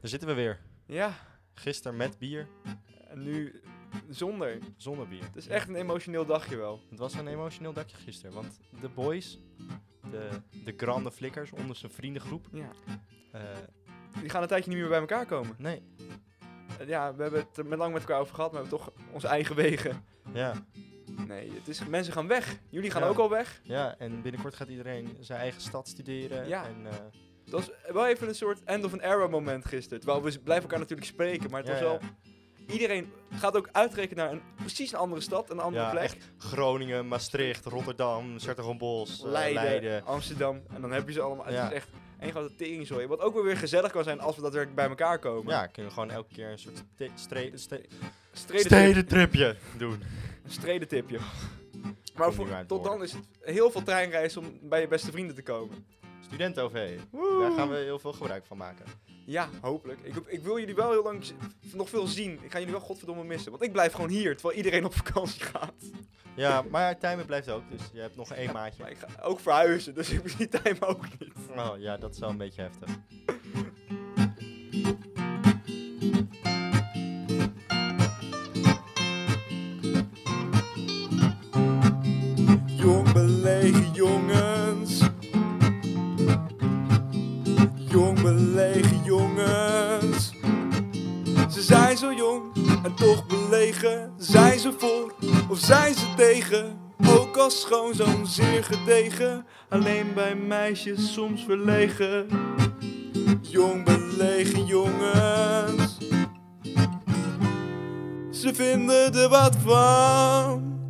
Daar zitten we weer. Ja, Gisteren met bier, en nu zonder. zonder bier. Het is echt een emotioneel dagje wel. Het was een emotioneel dagje gisteren, want de boys, de, de grande flikkers onder zijn vriendengroep, Ja. eh, Die gaan een tijdje niet meer bij elkaar komen. nee, Eh, Ja, we hebben het er met lang met elkaar over gehad, maar we hebben toch onze eigen wegen. ja, Nee, het is, mensen gaan weg. Jullie gaan Ja. ook al weg. ja, en binnenkort gaat iedereen zijn eigen stad studeren. Ja. En, eh, Dat was wel even een soort end of an era moment gisteren. Terwijl we blijven elkaar natuurlijk spreken, maar het was wel... Iedereen gaat ook uitrekenen naar een precies een andere stad, een andere Ja, plek. echt Groningen, Maastricht, Rotterdam, Sertogenbos, eh, Leiden, Leiden. Amsterdam. En dan heb je ze allemaal. Het is echt één grote teringzooi. Wat ook wel weer gezellig kan zijn als we daadwerkelijk bij elkaar komen. Ja, kunnen we gewoon elke keer een soort stedentripje doen. Een stredentipje. Maar voor, tot dan is het heel veel treinreizen om bij je beste vrienden te komen. Studenten-OV, daar gaan we heel veel gebruik van maken. Ja, hopelijk. Ik, ik wil jullie wel heel lang nog veel zien. Ik ga jullie wel godverdomme missen. Want ik blijf gewoon hier, terwijl iedereen op vakantie gaat. Ja, maar Tijmen blijft ook, dus je hebt nog één maatje. Maar ik ga ook verhuizen, dus ik zie time ook niet. Oh ja, dat is wel een beetje heftig. Ook als schoonzoon zeer gedegen. Alleen bij meisjes soms verlegen. Jong belegen jongens. Ze vinden er wat van.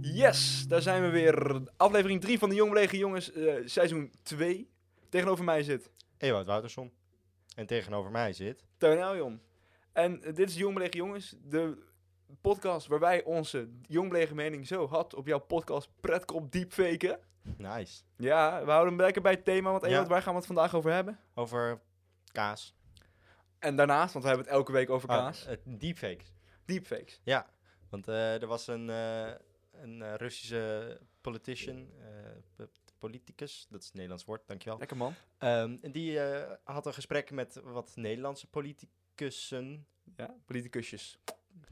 Yes, daar zijn we weer. Aflevering 3 van de Jong Belegen Jongens, eh, seizoen 2. Tegenover mij zit Ewout Wouterson. En tegenover mij zit... Teun Eljon. En eh, dit is Jong Belegen Jongens, de podcast waar wij onze Jong Belegen mening zo had op jouw podcast Pretkop Deepfaken. Nice. Ja, we houden hem lekker bij het thema, want Ja. Waar gaan we het vandaag over hebben? Over kaas. En daarnaast, want we hebben het elke week over Ah, kaas, eh, deepfakes. deepfakes. Ja, want eh, er was een, eh, een Russische politician, politicus, dat is het Nederlands woord, dankjewel. Lekker man. Ehm, en die had een gesprek met wat Nederlandse politicussen. Ja, politicusjes.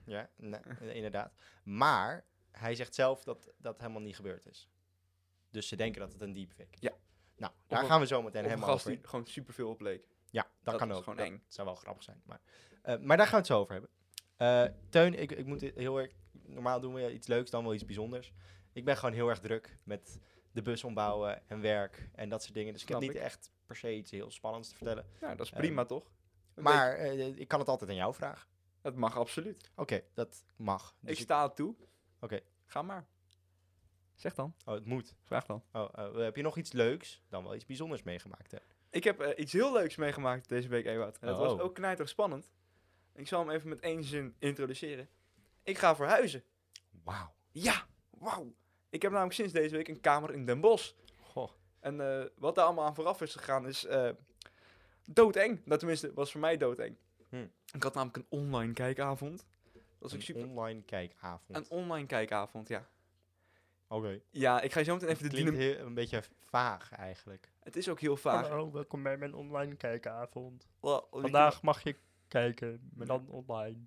Ja, nee, inderdaad. Maar hij zegt zelf dat dat helemaal niet gebeurd is. Dus ze denken dat het een deepfake is. Ja. Nou, daar gaan we zo meteen helemaal over. die gewoon superveel opleek. Ja, dat, Dat kan ook. gewoon dat eng. zou wel grappig zijn. Maar, eh, maar daar gaan we het zo over hebben. Eh, Teun, ik, ik moet heel erg... Normaal doen we iets leuks, dan wel iets bijzonders. Ik ben gewoon heel erg druk met de bus ombouwen en werk en dat soort dingen. Dus ik heb niet ik. echt per se iets heel spannends te vertellen. Nou, dat is Ehm, prima toch? Een Maar eh, ik kan het altijd aan jou vragen. Het mag absoluut. Oké, dat mag. Dus ik ik- sta het toe. Oké. Ga maar. Zeg dan. Oh, het moet. Vraag dan. Oh, eh, heb je nog iets leuks, dan wel iets bijzonders meegemaakt? Hè? Ik heb eh, iets heel leuks meegemaakt deze week, Ewout. En dat was Oh. ook knijterig spannend. Ik zal hem even met één zin introduceren. Ik ga verhuizen. Wauw. Ja, wauw. Ik heb namelijk sinds deze week een kamer in Den Bosch. Goh. En eh, wat daar allemaal aan vooraf is gegaan is doodeng. Dat tenminste, was voor mij doodeng. Hm. Ik had namelijk een online kijkavond. Dat was ook Een super... online kijkavond. Een online kijkavond, ja. Oké. Ja, ik ga je zo meteen even de Klinkt heel, een beetje vaag eigenlijk. Het is ook heel vaag. Hallo, welkom bij mijn online kijkavond. Vandaag mag je kijken, maar dan online.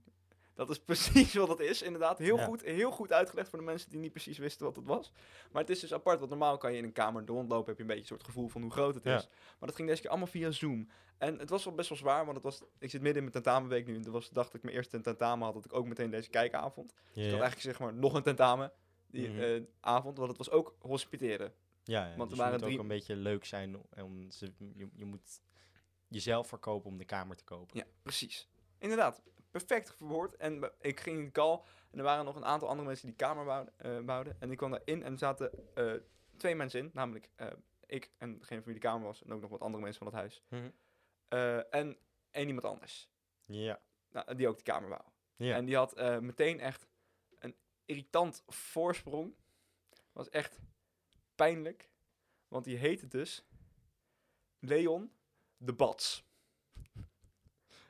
Dat is precies wat het is, inderdaad. Heel, Ja. goed, heel goed uitgelegd voor de mensen die niet precies wisten wat het was. Maar het is dus apart, want normaal kan je in een kamer rondlopen, heb je een beetje een soort gevoel van hoe groot het Ja. is. Maar dat ging deze keer allemaal via Zoom. En het was wel best wel zwaar, want het was, ik zit midden in mijn tentamenweek nu. En dat was de dag dat ik mijn eerste tentamen had, dat ik ook meteen deze kijkavond. Dus ik had eigenlijk zeg maar nog een tentamen die Mhm. eh, avond, want het was ook hospiteren. Ja, ja Want er dus waren moet drie- ook een beetje leuk zijn. om- je, je moet jezelf verkopen om de kamer te kopen. Ja, precies. Inderdaad, perfect verwoord. En ik ging in de call en er waren nog een aantal andere mensen die kamer bouwden. eh, bouwden. En ik kwam daarin en er zaten eh, twee mensen in, namelijk eh, ik en degene van wie de kamer was. En ook nog wat andere mensen van het huis. Mhm. En één iemand anders, Ja. nou, die ook die kamer wou. Ja. En die had meteen echt een irritant voorsprong. Was echt pijnlijk. Want die heette dus Leon de Bats.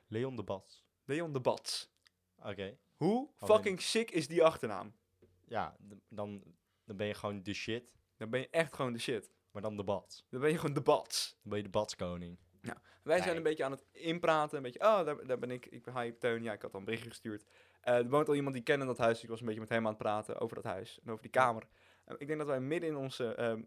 Leon de Bas. Leon de Bats. Oké. Hoe fucking sick is die achternaam? Ja, dan, dan ben je gewoon de shit. Dan ben je echt gewoon de shit. Maar dan de Bats. Dan ben je gewoon de Bats. Dan ben je de Batskoning. Wij Nee. zijn een beetje aan het inpraten. Een beetje, oh, daar, daar ben ik. Ik ben hi, Teun. Ja, ik had al een berichtje gestuurd. Eh, er woont al iemand die kende dat huis. dus Ik was een beetje met hem aan het praten over dat huis. En over die kamer. Eh, ik denk dat wij midden in onze ehm,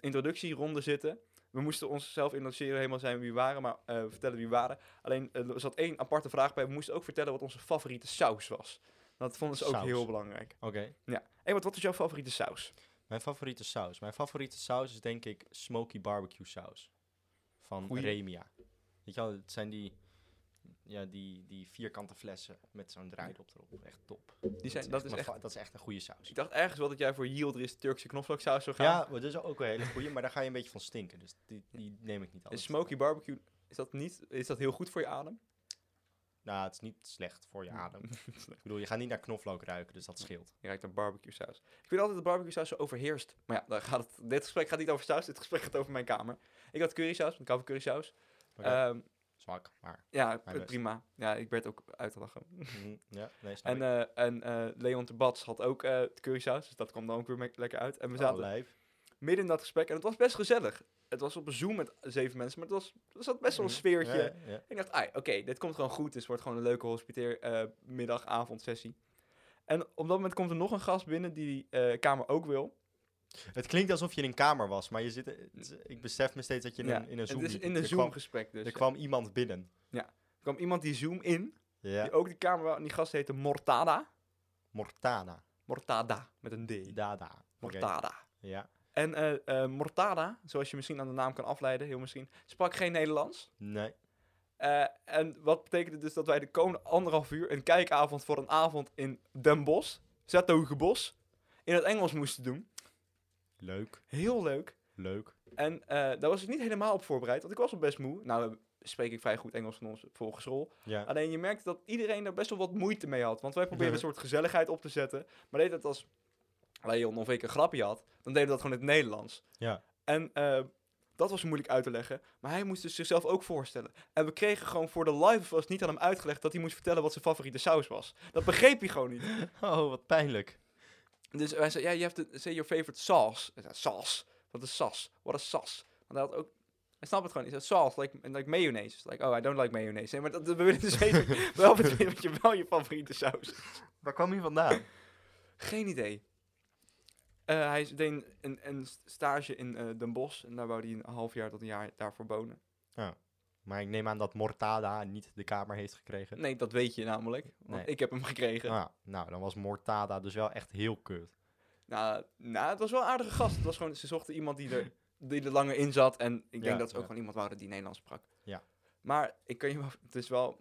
introductieronde zitten. We moesten onszelf introduceren, helemaal zijn wie we waren, maar eh, vertellen wie we waren. Alleen eh, er zat één aparte vraag bij. We moesten ook vertellen wat onze favoriete saus was. Dat vonden ze ook Saus. heel belangrijk. Oké. Ja. Hey, wat, wat is jouw favoriete saus? Mijn favoriete saus. Mijn favoriete saus is denk ik smoky barbecue saus. Van Goeie. Remia. Weet je wel, het zijn die, ja, die, die vierkante flessen met zo'n draaidop erop. Echt top. Die zijn, dat, is echt... dat is echt een goede saus. Ik dacht ergens wel dat jij voor Yildiz Turkse knoflooksaus zou gaan. Ja, maar dat is ook een hele goede, maar daar ga je een beetje van stinken. Dus die, die neem ik niet altijd. smoky barbecue, is dat, niet, is dat heel goed voor je adem? Nou, het is niet slecht voor je adem. Ik bedoel, je gaat niet naar knoflook ruiken, dus dat scheelt. Je ruikt naar barbecue saus. Ik vind altijd dat barbecue saus zo overheerst. Maar ja, dan gaat het, dit gesprek gaat niet over saus. Dit gesprek gaat over mijn kamer. Ik had currysaus, want ik hou van currysaus. Oké, Ehm, Zwak, maar... ja, prima. Ja, ik werd ook uitgelachen. mhm, ja, nee, snap En, ik. eh, en eh, Leon de Bats had ook eh currysaus, dus dat kwam dan ook weer lekker uit. En we Oh, zaten midden in dat gesprek en het was best gezellig. Het was op een Zoom met zeven mensen, maar het was, er zat best wel een Mhm, sfeertje. ja, ja, ja. Ik dacht, ai, oké, dit komt gewoon goed. Dus het wordt gewoon een leuke hospiteer eh middag, avond sessie. En op dat moment komt er nog een gast binnen die die eh, kamer ook wil. Het klinkt alsof je in een kamer was, maar je zit, ik besef me steeds dat je in, Ja, een, in een Zoom Het is in een er Zoom kwam, gesprek dus. er ja. kwam iemand binnen. Er kwam iemand die Zoom in, Ja. die ook die kamer. En die gast heette Mortada. Mortana. Mortada, met een D. Dada. Mortada. Ja. En eh, eh, Mortada, zoals je misschien aan de naam kan afleiden, heel misschien, sprak geen Nederlands. Nee. Eh, en wat betekende dus dat wij de komende anderhalf uur een kijkavond voor een avond in Den Bosch, Zetogenbos, in het Engels moesten doen. Leuk. Heel leuk. Leuk. En eh, daar was ik niet helemaal op voorbereid, want ik was al best moe. Nou, spreek ik vrij goed Engels van onze vorige school. Ja. Alleen je merkte dat iedereen er best wel wat moeite mee had. Want wij probeerden een soort gezelligheid op te zetten. Maar deed het als Leon of ik een grapje had, dan deden we dat gewoon in het Nederlands. Ja. En eh, dat was moeilijk uit te leggen. Maar hij moest dus zichzelf ook voorstellen. En we kregen gewoon voor de live was niet aan hem uitgelegd dat hij moest vertellen wat zijn favoriete saus was. Dat begreep hij gewoon niet. Oh, wat pijnlijk. Dus wij zeiden, ja, je hebt to say your favorite sauce. Hij zei, sauce? Wat is sas? Wat is sas? Want hij had ook... Hij snapt het gewoon niet. Hij zei, sauce, like, like mayonaise. Like, oh, I don't like mayonaise. Nee, maar dat, we willen dus weten wel wat je, wel je favoriete saus is. Waar kwam hij vandaan? Geen idee. Eh, hij deed een, een, stage in eh, Den Bosch. En daar wou hij een half jaar tot een jaar daarvoor wonen. Maar ik neem aan dat Mortada niet de kamer heeft gekregen. Nee, dat weet je namelijk. Want Nee. ik heb hem gekregen. Ah, nou, dan was Mortada dus wel echt heel kut. Nou, nou, het was wel een aardige gast. Het was gewoon, ze zochten iemand die er, die er langer in zat. En ik Ja, denk dat ze ook ja. gewoon iemand waren die Nederlands sprak. Ja. Maar ik kan je wel, het is wel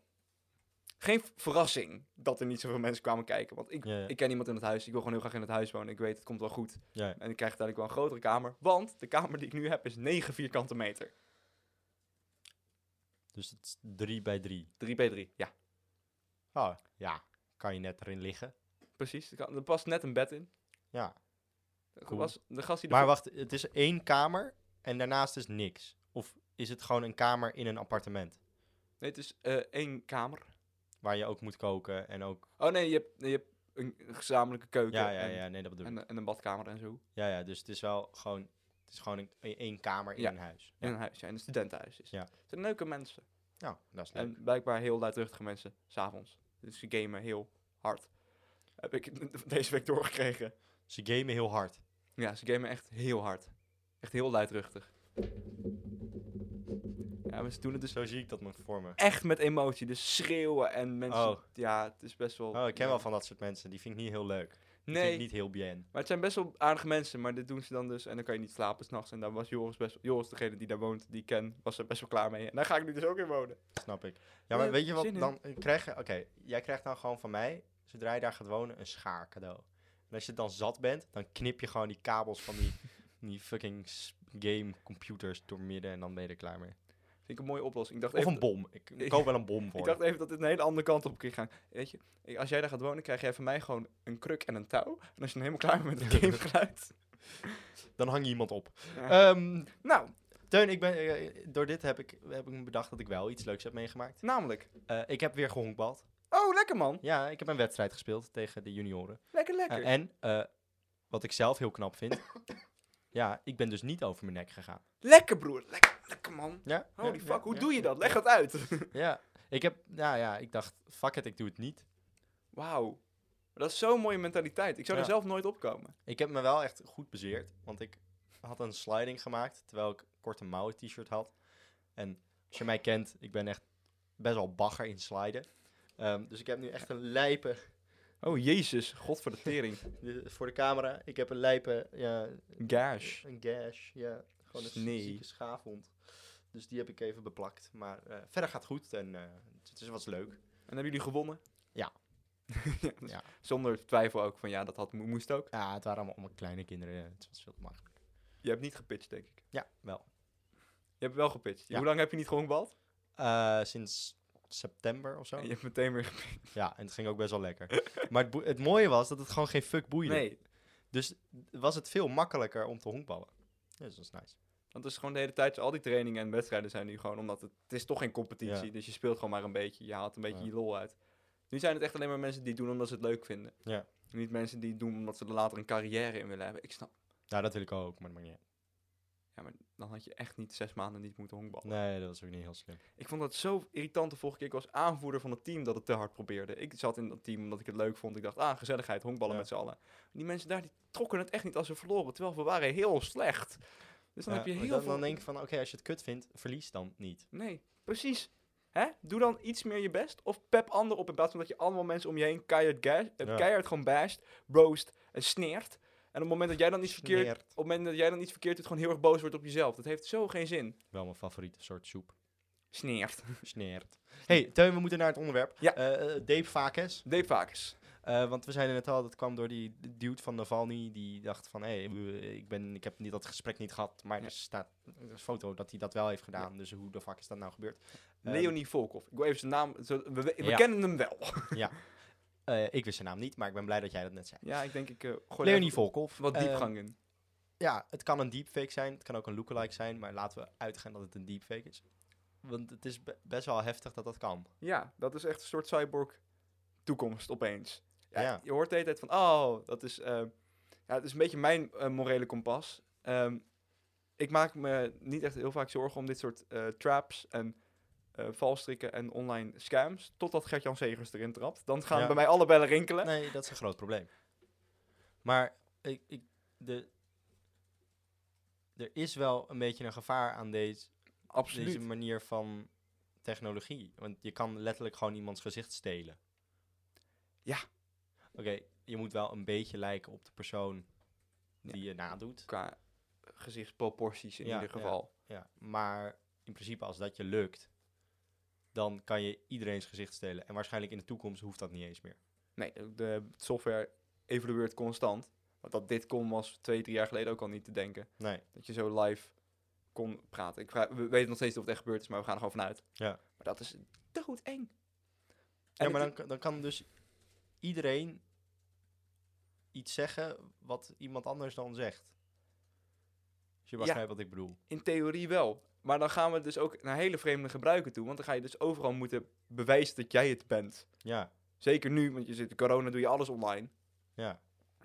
geen verrassing dat er niet zoveel mensen kwamen kijken. Want ik, Ja, ik ken iemand in het huis. Ik wil gewoon heel graag in het huis wonen. Ik weet, het komt wel goed. Ja. En ik krijg uiteindelijk wel een grotere kamer. Want de kamer die ik nu heb is 9 vierkante meter. Dus het is 3 bij 3. 3 bij 3, ja. Oh, ja. Kan je net erin liggen. Precies. Er kan- er past net een bed in. Ja. Cool. Was de gast die Maar wacht, het is één kamer en daarnaast is niks. Of is het gewoon een kamer in een appartement? Nee, het is eh, één kamer. Waar je ook moet koken en ook... Oh nee, je hebt, je hebt een gezamenlijke keuken. Ja, ja, en, ja, nee, dat bedoel ik. En, en een badkamer en zo. Ja, ja, dus het is wel gewoon... Het is gewoon een, een- één kamer in Ja. een huis. In een huis, ja, in een studentenhuis. Is. Ja. Het zijn leuke mensen. Nou, dat is leuk. En blijkbaar heel luidruchtige mensen, s'avonds. Dus ze gamen heel hard. Heb ik deze week doorgekregen. Ze gamen heel hard. Ja, ze gamen echt heel hard. Echt heel luidruchtig. Ja, maar ze doen het dus Zo zie ik dat me voor me. echt met emotie. Dus schreeuwen en mensen... Oh. Ja, het is best wel... Oh, ik ken ja. wel van dat soort mensen. Die vind ik niet heel leuk. Nee, ik niet heel bien. maar het zijn best wel aardige mensen. Maar dit doen ze dan dus. En dan kan je niet slapen s'nachts. En daar was Joris best... Joris, degene die daar woont, die ik ken, was er best wel klaar mee. En daar ga ik nu dus ook in wonen. Snap ik. Ja, maar weet je wat dan eh, krijg je? Oké, jij krijgt dan gewoon van mij, zodra je daar gaat wonen, een schaar cadeau. En als je dan zat bent, dan knip je gewoon die kabels van die, die fucking game computers doormidden en dan ben je er klaar mee. Vind ik een mooie oplossing. Ik dacht Of even, een bom. Ik, ik koop wel een bom voor. Ik dacht even dat dit een hele andere kant op ging gaan. Weet je, ik- als jij daar gaat wonen, krijg jij van mij gewoon een kruk en een touw. En als je dan helemaal klaar bent met het gamegeluid... Dan hang je iemand op. Ja. Ehm, nou, Teun, ik ben, eh, door dit heb ik, heb ik me bedacht dat ik wel iets leuks heb meegemaakt. namelijk... Eh, ik heb weer gehonkbald. Oh, lekker man. Ja, ik heb een wedstrijd gespeeld tegen de junioren. Lekker, lekker. en eh, wat ik zelf heel knap vind. Ja, ik ben dus niet over mijn nek gegaan. Lekker broer, lekker, lekker man. Ja? Holy ja, fuck, ja, hoe ja, doe je dat? Leg dat uit. Ja, ik heb, nou ja, ik dacht, fuck it, ik doe het niet. Wauw. Dat is zo'n mooie mentaliteit. Ik zou er zelf nooit opkomen. Ik heb me wel echt goed bezeerd, want ik had een sliding gemaakt, terwijl ik korte mouwen t-shirt had. En als je mij kent, ik ben echt best wel bagger in sliden. Ehm, dus ik heb nu echt een lijpe, Oh jezus, god voor de tering. de- voor de camera, ik heb een lijpe, ja, Gash. een gash, ja, gewoon een Snee. zieke schaafwond. Dus die heb ik even beplakt. Maar eh, verder gaat goed en eh, het is was leuk. En hebben jullie gewonnen? Ja. ja, dus Ja. Zonder twijfel ook van ja, dat had, mo- moest ook. Ja, het waren allemaal, allemaal kleine kinderen, eh, het was veel te makkelijk. Je hebt niet gepitcht, denk ik. Ja, wel. Je hebt wel gepitcht. Ja. Hoe lang heb je niet gehonkbald? Eh, sinds september of zo. En je hebt meteen weer gepitcht. Ja, en het ging ook best wel lekker. maar het, het mooie was dat het gewoon geen fuck boeide. Nee, Dus was het veel makkelijker om te honkballen. Ja, dus dat is nice. want het is gewoon de hele tijd, al die trainingen en wedstrijden zijn nu gewoon, omdat het, het is toch geen competitie. Ja. Dus je speelt gewoon maar een beetje. Je haalt een beetje Ja. je lol uit. Nu zijn het echt alleen maar mensen die het doen omdat ze het leuk vinden. Ja. Niet mensen die het doen omdat ze er later een carrière in willen hebben. Ik snap. Nou, dat wil ik ook, maar dat maakt niet. Ja, maar dan had je echt niet zes maanden niet moeten honkballen. Nee, dat was ook niet heel slim. Ik vond dat zo irritant de vorige keer. Ik was aanvoerder van het team dat het te hard probeerde. Ik zat in dat team omdat ik het leuk vond. Ik dacht, ah, gezelligheid, honkballen Ja. met z'n allen. Die mensen daar, die trokken het echt niet als ze verloren. Terwijl we waren heel slecht. Dus dan Ja, heb je heel dan, veel... dan denk ik van, oké, als je het kut vindt, verlies dan niet. Nee, precies. Hè? Doe dan iets meer je best. Of pep anderen op in plaats van dat je allemaal mensen om je heen keihard, gas, Ja. keihard gewoon basht, roast en sneert. En op het moment dat jij dan iets verkeerd... Sneert. Op het moment dat jij dan iets verkeerd doet, gewoon heel erg boos wordt op jezelf. Dat heeft zo geen zin. Wel mijn favoriete soort soep. Sneert. Sneert. hey, Teun, we moeten naar het onderwerp. Ja. Eh, eh, Dave Vakes. Dave Vakes. Eh, want we zeiden net al, dat kwam door die dude van Navalny. Die dacht van, hé, hey, ik, ben, ik heb niet dat gesprek niet gehad. Maar Ja. er staat een foto dat hij dat wel heeft gedaan. Dus hoe de fuck is dat nou gebeurd? Ehm, Leonie Volkov. Ik wil even zijn naam... we we, we Ja. kennen hem wel. eh, ik wist zijn naam niet, maar ik ben blij dat jij dat net zei. Ja, ik denk ik uh, gooi Leonie Volkov. wat Ehm, diepgang in. ja, het kan een deepfake zijn. Het kan ook een lookalike zijn. Maar laten we uitgaan dat het een deepfake is. Want het is be- best wel heftig dat dat kan. Ja, dat is echt een soort cyborg toekomst opeens. Ja, Ja. Je hoort de hele tijd van, oh, dat is, eh, ja, het is een beetje mijn morele kompas. Ehm, ik maak me niet echt heel vaak zorgen om dit soort traps en eh, valstrikken en online scams. Totdat Gert-Jan Segers erin trapt. Dan gaan Ja. bij mij alle bellen rinkelen. Nee, dat is een groot probleem. Maar ik, ik, de, er is wel een beetje een gevaar aan deze, Absoluut. deze manier van technologie. Want je kan letterlijk gewoon iemands gezicht stelen. Ja. Oké, je moet wel een beetje lijken op de persoon Ja. die je nadoet. Qua gezichtsproporties in Ja, ieder ja. geval. Ja, maar in principe als dat je lukt, dan kan je iedereen's gezicht stelen. En waarschijnlijk in de toekomst hoeft dat niet eens meer. Nee, de software evolueert constant. Want dat dit kon was twee, drie jaar geleden ook al niet te denken. Nee. Dat je zo live kon praten. Ik vraag, we weten nog steeds niet of het echt gebeurd is, maar we gaan er gewoon vanuit. Ja. Maar dat is doodeng. Ja, En maar het- dan, kan- dan kan dus iedereen iets zeggen wat iemand anders dan zegt. Als je Ja. begrijpt wat ik bedoel. In theorie wel. Maar dan gaan we dus ook naar hele vreemde gebruiken toe. Want dan ga je dus overal moeten bewijzen dat jij het bent. Ja, Zeker nu, want je zit in corona, doe je alles online. ja.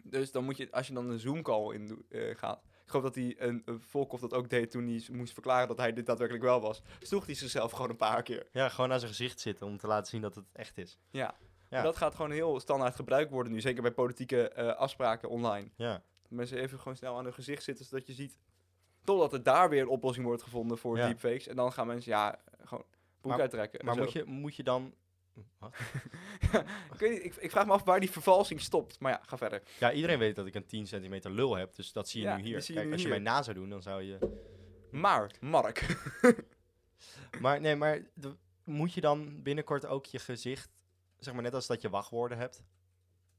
Dus dan moet je, als je dan een Zoom-call in eh, gaat. Ik geloof dat hij een, een Volkov dat ook deed toen hij moest verklaren dat hij dit daadwerkelijk wel was. Sloeg hij zichzelf gewoon een paar keer. Ja, gewoon naar zijn gezicht zitten om te laten zien dat het echt is. Ja. Dat gaat gewoon heel standaard gebruikt worden nu. Zeker bij politieke eh, afspraken online. Ja, Dat mensen even gewoon snel aan hun gezicht zitten, zodat je ziet... Totdat er daar weer een oplossing wordt gevonden voor Ja. deepfakes. En dan gaan mensen, ja, gewoon broek Maar- uittrekken. en maar moet je, moet je dan... Wat? ik, weet niet, ik, ik vraag me af waar die vervalsing stopt. Maar ja, ga verder. Ja, iedereen weet dat ik een 10 centimeter lul heb, dus dat zie je Ja, nu hier. je Kijk, nu als je mij na zou doen, dan zou je... Maar, Mark. Maar nee, maar de- moet je dan binnenkort ook je gezicht, zeg maar net als dat je wachtwoorden hebt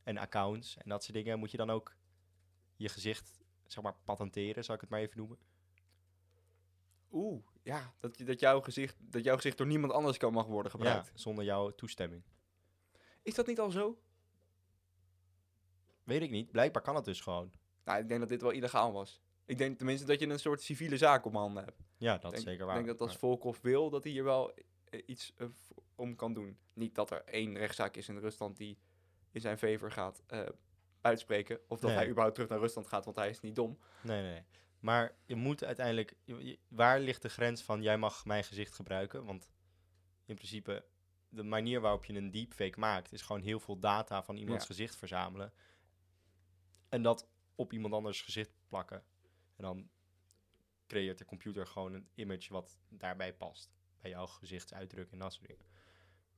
en accounts en dat soort dingen, moet je dan ook je gezicht, zeg maar, patenteren, zal ik het maar even noemen? Oeh, ja, dat, dat, jouw gezicht, dat jouw gezicht door niemand anders kan mag worden gebruikt. Ja, zonder jouw toestemming. Is dat niet al zo? Weet ik niet, blijkbaar kan het dus gewoon. Nou, ik denk dat dit wel illegaal was. Ik denk tenminste dat je een soort civiele zaak op handen hebt. Ja, dat Ik is zeker Ik waar. denk dat als Volkov wil, dat hij hier wel eh, iets eh, om kan doen. Niet dat er één rechtszaak is in Rusland die in zijn favor gaat eh, uitspreken. Of dat Nee. hij überhaupt terug naar Rusland gaat, want hij is niet dom. Nee, nee, nee. Maar je moet uiteindelijk... je- je- waar ligt de grens van jij mag mijn gezicht gebruiken? Want in principe, de manier waarop je een deepfake maakt... is gewoon heel veel data van iemands Ja. gezicht verzamelen. En dat op iemand anders gezicht plakken. En dan creëert de computer gewoon een image wat daarbij past. Bij jouw gezichtsuitdruk en dat soort dingen.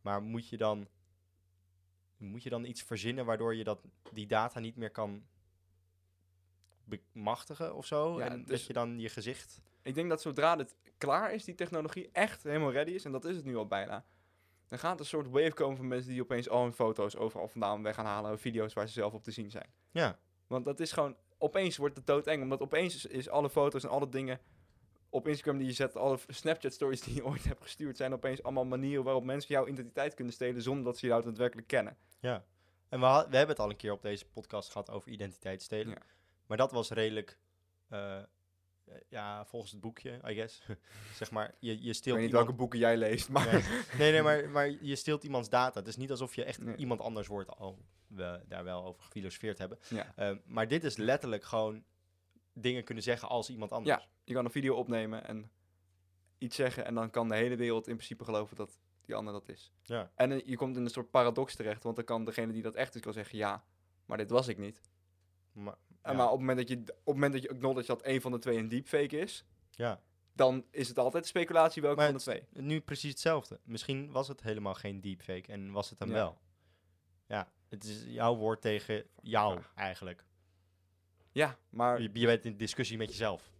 Maar moet je dan... Moet je dan iets verzinnen waardoor je dat, die data niet meer kan bemachtigen of zo? Ja, en dus- dat je dan je gezicht... Ik denk dat zodra dit klaar is, die technologie echt helemaal ready is, en dat is het nu al bijna, dan gaat een soort wave komen van mensen die opeens al hun foto's overal vandaan weg gaan halen, video's waar ze zelf op te zien zijn. Ja, Want dat is gewoon, opeens wordt het doodeng, omdat opeens is, is alle foto's en alle dingen op Instagram die je zet, alle Snapchat stories die je ooit hebt gestuurd, zijn opeens allemaal manieren waarop mensen jouw identiteit kunnen stelen zonder dat ze jou daadwerkelijk kennen. ja. En we, we hebben het al een keer op deze podcast gehad over identiteitsstelen. Ja. Maar dat was redelijk... eh, ja, volgens het boekje, I guess. zeg maar, je, je Ik steelt weet niet iemand- welke boeken jij leest, maar... Nee, nee, nee maar, maar je steelt iemands data. Het is niet alsof je echt Nee. iemand anders wordt, al we daar wel over gefilosofeerd hebben. Ja. Eh, maar dit is letterlijk gewoon dingen kunnen zeggen als iemand anders. Ja, je kan een video opnemen en iets zeggen en dan kan de hele wereld in principe geloven dat die ander dat is. Ja. En eh, je komt in een soort paradox terecht, want dan kan degene die dat echt is, kan zeggen ja, maar dit was ik niet. Maar, ja, Maar op het moment dat je, op het moment dat je acknowledge dat een van de twee een deepfake is, ja. dan is het altijd speculatie welke Maar van de twee. nu precies hetzelfde. Misschien was het helemaal geen deepfake en was het Ja. wel. Ja, het is jouw woord tegen jou eigenlijk. Ja, maar Je, je bent in discussie met jezelf.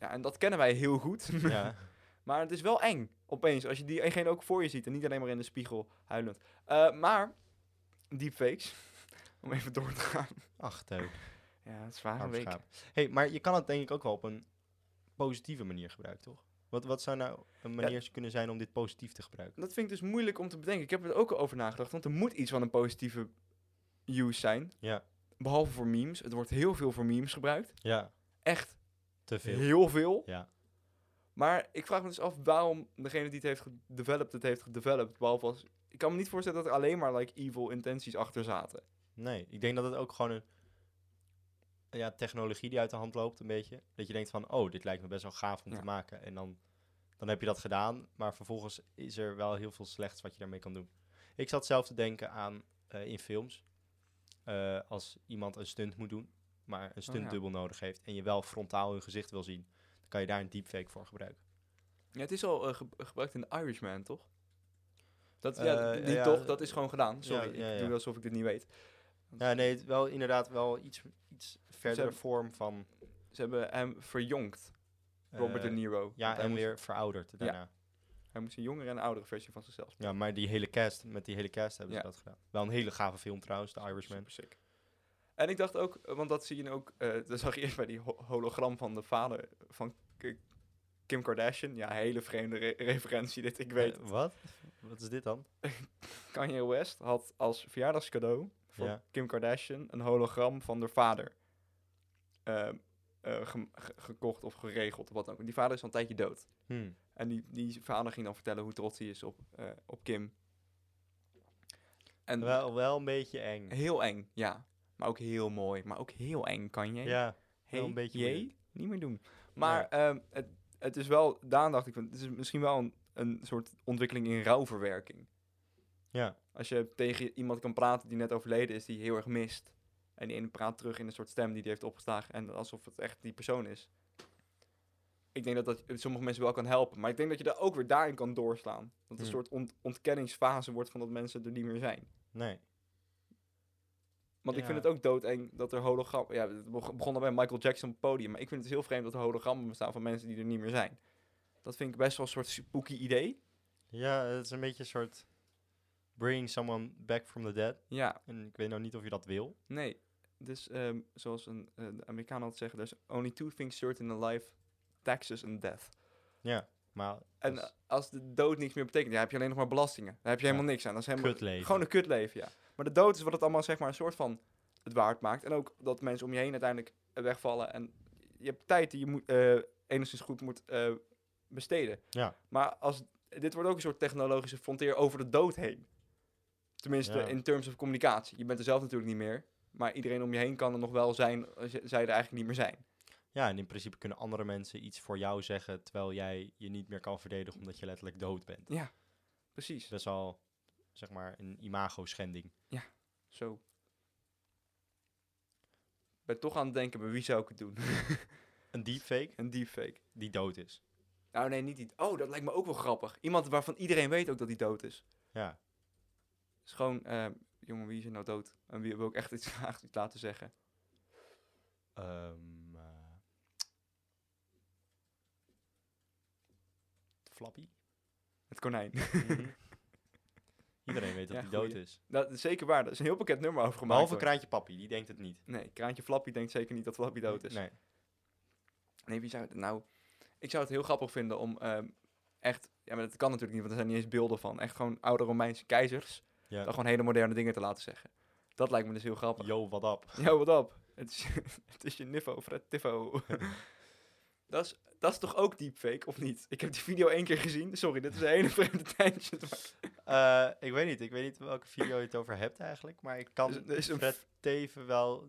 ja, en dat kennen wij heel goed. ja. maar het is wel eng, opeens, als je diegene ook voor je ziet en niet alleen maar in de spiegel huilend. Eh, maar, deepfakes, om even door te gaan. Ach, teuk. Ja, het is week. schaap. hey, maar je kan het denk ik ook wel op een positieve manier gebruiken, toch? Wat, wat zou nou een manier kunnen zijn om dit positief te gebruiken? Dat vind ik dus moeilijk om te bedenken. Ik heb er ook over nagedacht, want er moet iets van een positieve use zijn. Ja, Behalve voor memes. Het wordt heel veel voor memes gebruikt. ja, Echt te veel. heel veel. Ja, Maar ik vraag me dus af waarom degene die het heeft gedeveloped, het heeft gedeveloped. Behalve als... Ik kan me niet voorstellen dat er alleen maar like, evil intenties achter zaten. Nee, ik denk dat het ook gewoon een ja, technologie die uit de hand loopt, een beetje. Dat je denkt van, oh, dit lijkt me best wel gaaf om Ja. te maken. En dan, dan heb je dat gedaan, maar vervolgens is er wel heel veel slechts wat je daarmee kan doen. Ik zat zelf te denken aan eh, in films, eh, als iemand een stunt moet doen, maar een stuntdubbel nodig heeft en je wel frontaal hun gezicht wil zien, dan kan je daar een deepfake voor gebruiken. Ja, het is al eh, ge- gebruikt in The Irishman, toch? Dat, ja, toch, dat is gewoon gedaan. Sorry, ik doe alsof ik dit niet weet. Ja, nee, het wel inderdaad wel iets, iets verdere hebben- vorm van... Ze hebben hem verjongd, Robert eh, De Niro. Ja, en moest- weer verouderd daarna. Hij moest een jongere en een oudere versie van zichzelf Ja, maar die hele cast, met die hele cast hebben Ja. ze dat gedaan. Wel een hele gave film trouwens, The Irishman. Super sick. En ik dacht ook, want dat zie je ook, eh dat zag je eerst bij die ho- hologram van de vader van Kim Kardashian. Ja, hele vreemde re- referentie dit, ik weet. Eh, wat? Wat is dit dan? Kanye West had als verjaardagscadeau Ja. Kim Kardashian een hologram van haar vader eh, eh, ge- gekocht of geregeld of wat dan ook. Die vader is al een tijdje dood. Hmm. En die, die vader ging dan vertellen hoe trots hij is op, eh, op Kim. En Wel, wel een beetje eng. heel eng, ja. Maar ook heel mooi. Maar ook heel eng, kan je. Ja, hey, wel een beetje jee, niet meer doen. Maar ehm, het, het is wel, Daan dacht ik, van, het is misschien wel een, een soort ontwikkeling in rouwverwerking. Ja. Als je tegen iemand kan praten die net overleden is, die heel erg mist. En die ene praat terug in een soort stem die die heeft opgeslagen. En alsof het echt die persoon is. Ik denk dat dat sommige mensen wel kan helpen. Maar ik denk dat je daar ook weer daarin kan doorslaan. Dat het een Hmm. soort ont- ontkenningsfase wordt van dat mensen er niet meer zijn. Nee. Want ik vind het ook doodeng dat er hologrammen... Ja, het beg- begon al bij Michael Jackson op het podium. Maar ik vind het heel vreemd dat er hologrammen bestaan van mensen die er niet meer zijn. Dat vind ik best wel een soort spooky idee. Ja, het is een beetje een soort bringing someone back from the dead. Ja, En ik weet nou niet of je dat wil. nee. Dus ehm, zoals een eh, de Amerikaan altijd zeggen... There's only two things certain in life. Taxes and death. Ja, maar En als de dood niks meer betekent, ja, heb je alleen nog maar belastingen. Daar heb je Ja. helemaal niks aan. Dat is helemaal kutleven. gewoon een kutleven, ja. Maar de dood is wat het allemaal zeg maar een soort van het waard maakt. En ook dat mensen om je heen uiteindelijk eh, wegvallen. En je hebt tijd die je moet, eh, enigszins goed moet eh, besteden. Ja. Maar als, dit wordt ook een soort technologische frontier over de dood heen. Tenminste, Ja. in terms of communicatie. Je bent er zelf natuurlijk niet meer. Maar iedereen om je heen kan er nog wel zijn je- zij er eigenlijk niet meer zijn. Ja, en in principe kunnen andere mensen iets voor jou zeggen, terwijl jij je niet meer kan verdedigen omdat je letterlijk dood bent. Ja, precies. Best wel, zeg maar, een imago-schending. Zo. Ik ben toch aan het denken, bij wie zou ik het doen? Een deepfake een deepfake. die dood is. Nou nee, niet die... Oh, dat lijkt me ook wel grappig. Iemand waarvan iedereen weet ook dat hij dood is. Ja, is gewoon, eh, jongen, wie is er nou dood? En wie wil ik echt iets graag iets laten zeggen? Ehm eh, Flappy? Het konijn. Mhm. Iedereen weet dat Ja, hij dood is. dat is zeker waar. Er is een heel pakket nummer over gemaakt. Behalve. Kraantje Papi, die denkt het niet. Nee, Kraantje Flappy denkt zeker niet dat Flappy dood is. Nee. Nee, wie zou het nou... Ik zou het heel grappig vinden om ehm, echt... Ja, maar dat kan natuurlijk niet, want er zijn niet eens beelden van. Echt gewoon oude Romeinse keizers. Ja. Dan gewoon hele moderne dingen te laten zeggen. Dat lijkt me dus heel grappig. Yo, what up? Yo, wat op? Het is, het is je niffo, Fred Tiffo. dat, is, dat is toch ook deepfake, of niet? Ik heb die video één keer gezien. Sorry, dit is een hele vreemde maar Eh, ik weet niet, ik weet niet welke video je het over hebt eigenlijk, maar ik kan Er is- er is een Fred Teven wel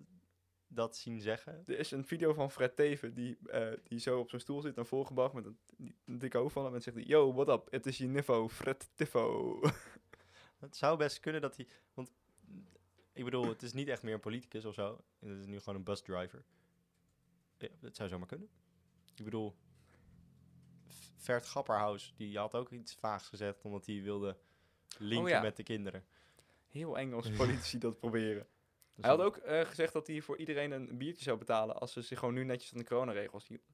dat zien zeggen. Er is een video van Fred Teven die, eh, die zo op zijn stoel zit en volgebracht met een, een dikke hoofd van hem. En zegt yo, what up? Het is je niffo, Fred Tiffo. Het zou best kunnen dat hij, want ik bedoel, het is niet echt meer een politicus of zo. Het is nu gewoon een busdriver. Ja, het zou zomaar kunnen. Ik bedoel, Vert Grapperhaus, die had ook iets vaags gezegd omdat hij wilde linken Oh ja. met de kinderen. Heel eng als politici dat proberen. Dus Hij had ook eh, gezegd dat hij voor iedereen een biertje zou betalen als ze zich gewoon nu netjes aan de coronaregels hielden.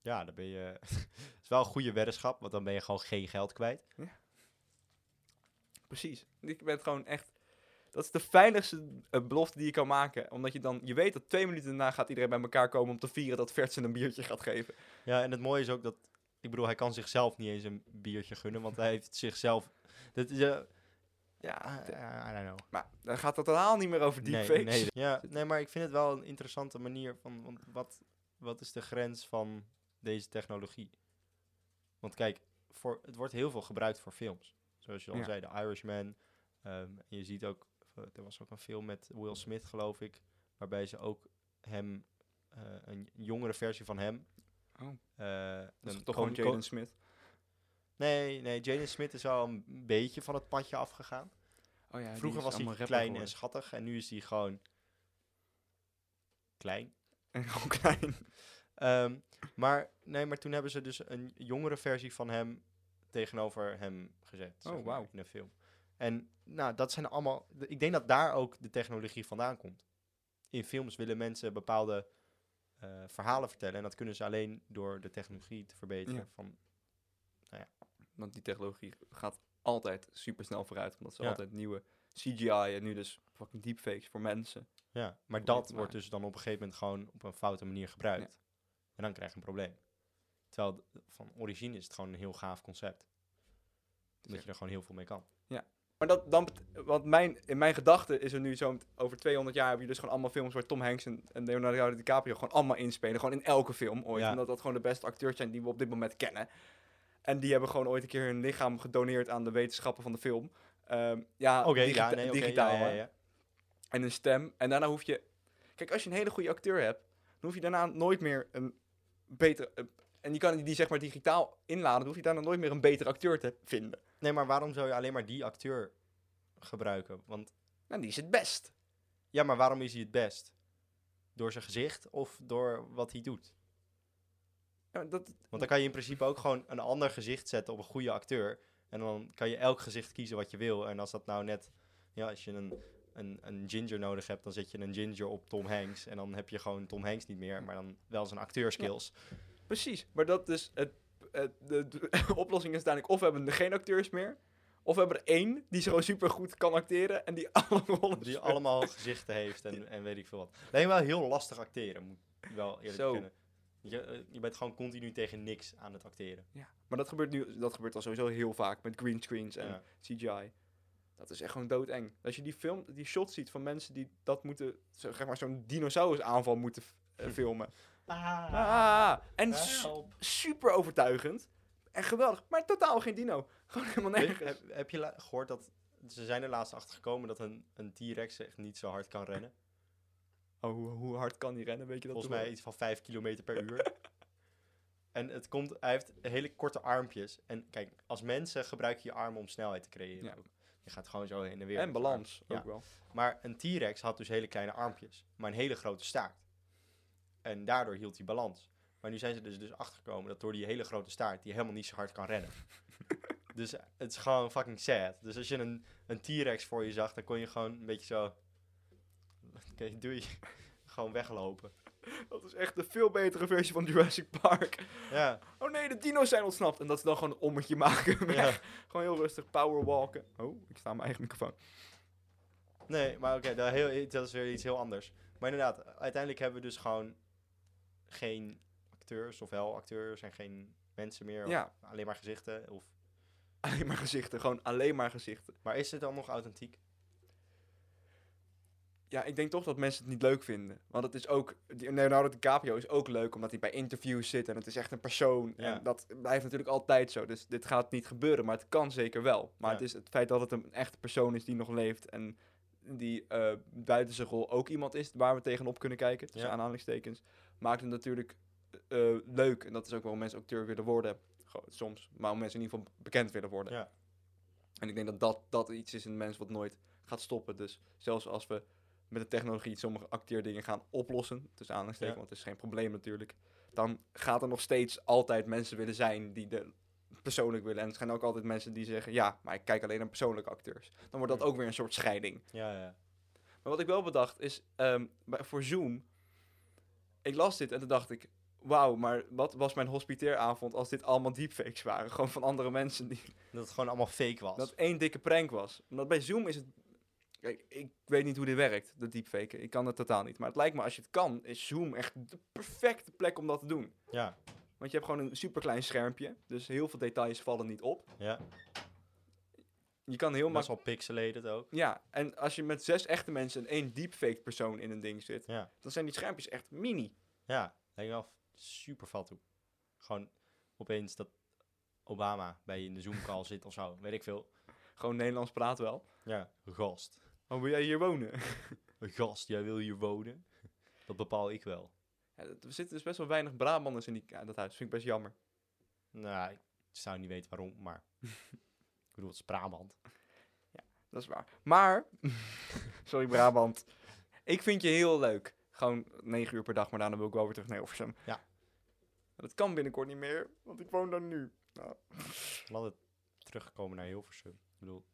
Ja, dan ben je. Het is wel een goede weddenschap, want dan ben je gewoon geen geld kwijt. Precies. Ik ben het gewoon echt... Dat is de veiligste eh, belofte die je kan maken. Omdat je dan... Je weet dat twee minuten daarna gaat iedereen bij elkaar komen om te vieren dat Vert ze een biertje gaat geven. Ja, en het mooie is ook dat. Ik bedoel, hij kan zichzelf niet eens een biertje gunnen, want hij heeft zichzelf. Dat is. eh, ja, eh, I don't know. Maar dan gaat het totaal niet meer over Nee, deepfakes. nee, ja, nee, maar ik vind het wel een interessante manier van. Want wat, wat is de grens van deze technologie? Want kijk, voor, het wordt heel veel gebruikt voor films. Zoals je al Ja. zei, The Irishman. ehm, en je ziet ook, eh, er was ook een film met Will Smith, geloof ik. Waarbij ze ook hem, eh, een jongere versie van hem. Oh, eh, dat is toch gewoon Jaden Smith. Nee, nee, Jaden Smith is al een beetje van het padje afgegaan. Oh ja, Vroeger was hij klein en schattig en nu is hij gewoon klein. En gewoon klein. Ehm, maar, nee, maar toen hebben ze dus een jongere versie van hem tegenover hem gezet. zeg Oh, maar, wauw. In een film. En nou, dat zijn allemaal... Ik denk dat daar ook de technologie vandaan komt. In films willen mensen bepaalde eh, verhalen vertellen. En dat kunnen ze alleen door de technologie te verbeteren. Ja. Van, Want die technologie gaat altijd super snel vooruit. Omdat ze Ja. altijd nieuwe CGI en nu dus fucking deepfakes voor mensen. ja, maar dat wordt dus dan op een gegeven moment gewoon op een foute manier gebruikt. En dan krijg je een probleem. Terwijl van origine is het gewoon een heel gaaf concept. Omdat je er gewoon heel veel mee kan. Maar dat, dan, want mijn, in mijn gedachten is er nu zo, over 200 jaar heb je dus gewoon allemaal films waar Tom Hanks en, en Leonardo DiCaprio gewoon allemaal inspelen. Gewoon in elke film ooit. Ja. Omdat dat gewoon de beste acteurs zijn die we op dit moment kennen. En die hebben gewoon ooit een keer hun lichaam gedoneerd aan de wetenschappen van de film. Ehm, ja, Oké, digita- ja, nee, oké, digitaal. ja, ja, ja. En een stem. En daarna hoef je... Kijk, als je een hele goede acteur hebt, dan hoef je daarna nooit meer een betere... en je kan die, die zeg maar digitaal inladen, dan hoef je daarna nooit meer een betere acteur te vinden. Nee, maar waarom zou je alleen maar die acteur gebruiken? Want Nou, die is het best. ja, maar waarom is hij het best? Door zijn gezicht of door wat hij doet? Ja, dat, Want dan kan je in principe ook gewoon een ander gezicht zetten op een goede acteur. En dan kan je elk gezicht kiezen wat je wil. En als dat nou net, ja, als je een, een, een ginger nodig hebt, dan zet je een ginger op Tom Hanks. En dan heb je gewoon Tom Hanks niet meer, maar dan wel zijn acteurskills. Precies, maar dat is het, het- de, de oplossing is uiteindelijk of we hebben er geen acteurs meer, of we hebben er één die zo super goed kan acteren en die alle rollen Die speelt. allemaal gezichten heeft en, en weet ik veel wat. Alleen wel heel lastig acteren, moet ik wel eerlijk Zo. kunnen. Je, eh, je bent gewoon continu tegen niks aan het acteren. Ja, maar dat gebeurt nu, dat gebeurt al sowieso heel vaak met greenscreens en Ja. CGI. Dat is echt gewoon doodeng. Als je die film, die shots ziet van mensen die dat moeten, zeg maar zo'n dinosaurusaanval moeten f- eh, filmen. Ah, en su- super overtuigend en geweldig, maar totaal geen dino. Gewoon helemaal nergens. heb, heb je gehoord dat ze zijn er laatst achter gekomen dat een, een T-Rex echt niet zo hard kan rennen? Oh, hoe, hoe hard kan die rennen, weet je dat? Volgens mij iets van 5 kilometer per uur. En het komt, hij heeft hele korte armpjes. En kijk, als mensen gebruik je je armen om snelheid te creëren. Ja. Je gaat gewoon zo heen en weer. En balans ook Ja. wel. Maar een T-Rex had dus hele kleine armpjes, maar een hele grote staart. En daardoor hield hij balans. Maar nu zijn ze dus, dus achtergekomen dat door die hele grote staart, die helemaal niet zo hard kan rennen. dus het is gewoon fucking sad. Dus als je een, een T-Rex voor je zag, dan kon je gewoon een beetje zo... Oké, doe je. gewoon weglopen. Dat is echt de veel betere versie van Jurassic Park. Ja, Oh nee, de dino's zijn ontsnapt. En dat ze dan gewoon een ommetje maken. ja. Gewoon heel rustig powerwalken. Oh, ik sta aan mijn eigen microfoon. Nee, maar oké, dat is weer iets heel anders. Maar inderdaad, uiteindelijk hebben we dus gewoon geen acteurs, of wel acteurs en geen mensen meer. Of Ja. alleen maar gezichten. Of... Alleen maar gezichten, gewoon alleen maar gezichten. Maar is het dan nog authentiek? Ja, ik denk toch dat mensen het niet leuk vinden. Want het is ook, Leonardo DiCaprio is ook leuk omdat hij bij interviews zit en het is echt een persoon. Ja. En dat blijft natuurlijk altijd zo. Dus dit gaat niet gebeuren, maar het kan zeker wel. Maar Ja. het is het feit dat het een echte persoon is die nog leeft en die eh, buiten zijn rol ook iemand is waar we tegenop kunnen kijken, tussen Ja. aanhalingstekens, maakt het natuurlijk eh, leuk. En dat is ook waarom mensen acteur willen worden. Gewoon, soms, maar om mensen in ieder geval bekend willen worden. Ja. En ik denk dat dat, dat iets is in mens wat nooit gaat stoppen. Dus zelfs als we met de technologie sommige acteerdingen gaan oplossen, tussen aanhalingstekens, Ja. want het is geen probleem natuurlijk, dan gaat er nog steeds altijd mensen willen zijn die de persoonlijk willen. En er zijn ook altijd mensen die zeggen, ja, maar ik kijk alleen naar persoonlijke acteurs. Dan wordt dat ook weer een soort scheiding. Ja, ja. Maar wat ik wel bedacht is, ehm, voor Zoom, ik las dit en toen dacht ik, wauw, maar wat was mijn hospiteeravond als dit allemaal deepfakes waren? Gewoon van andere mensen die Dat het gewoon allemaal fake was. dat één dikke prank was. Omdat bij Zoom is het. Kijk, ik weet niet hoe dit werkt, de deepfaken. Ik kan het totaal niet. Maar het lijkt me, als je het kan, is Zoom echt de perfecte plek om dat te doen. Ja, Want je hebt gewoon een superklein schermpje. Dus heel veel details vallen niet op. ja. Je kan heel Best makkelijk. wel pixelated ook. Ja, en als je met zes echte mensen en één deepfake persoon in een ding zit, Ja, dan zijn die schermpjes echt mini. ja. Me wel super vat toe. Gewoon opeens dat Obama bij je in de Zoom-call zit of zo. Weet ik veel. Gewoon Nederlands praat wel. Ja, gast. Oh, wil jij hier wonen? Gast, jij wil hier wonen? Dat bepaal ik wel. Ja, dat- er zitten dus best wel weinig Brabanders in die, ja, dat huis. vind ik best jammer. Nou, ik zou niet weten waarom, maar... bedoel, het is Brabant. Dat is waar. Maar, sorry Brabant, ik vind je heel leuk. Gewoon negen uur per dag, maar daarna wil ik wel weer terug naar Hilversum. Ja. Dat kan binnenkort niet meer, want ik woon daar nu. Nou, Laat het terugkomen naar Hilversum. Ik bedoel,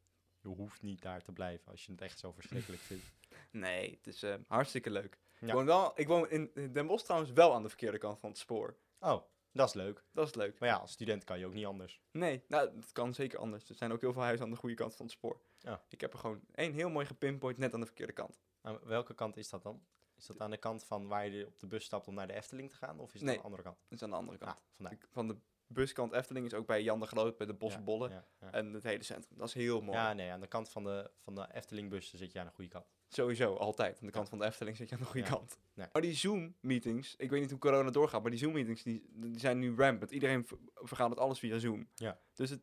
je hoeft niet daar te blijven als je het echt zo verschrikkelijk vindt. nee, het is eh, hartstikke leuk. Ja. Ik, woon wel, ik woon in Den Bosch trouwens wel aan de verkeerde kant van het spoor. Oh, dat is leuk. Dat is leuk. Maar ja, als student kan je ook niet anders. Nee, nou, dat kan zeker anders. Er zijn ook heel veel huizen aan de goede kant van het spoor. Ja. Ik heb er gewoon één heel mooi gepinpoint net aan de verkeerde kant. Aan welke kant is dat dan? Is dat aan de kant van waar je op de bus stapt om naar de Efteling te gaan? Of is het Nee. aan de andere kant? Dat is aan de andere kant. Ah, Van de buskant Efteling is ook bij Jan de Groot, bij de Bosbollen. Ja, ja. En het hele centrum. Dat is heel mooi. ja, nee, aan de kant van de, van de Efteling-bus zit je aan de goede kant. Sowieso, altijd. Aan de kant van de Efteling zit je aan de goede kant. Nee. Maar die Zoom-meetings, ik weet niet hoe corona doorgaat, maar die Zoom-meetings die, die zijn nu rampant. Iedereen ver- vergadert alles via Zoom. Ja. Dus het,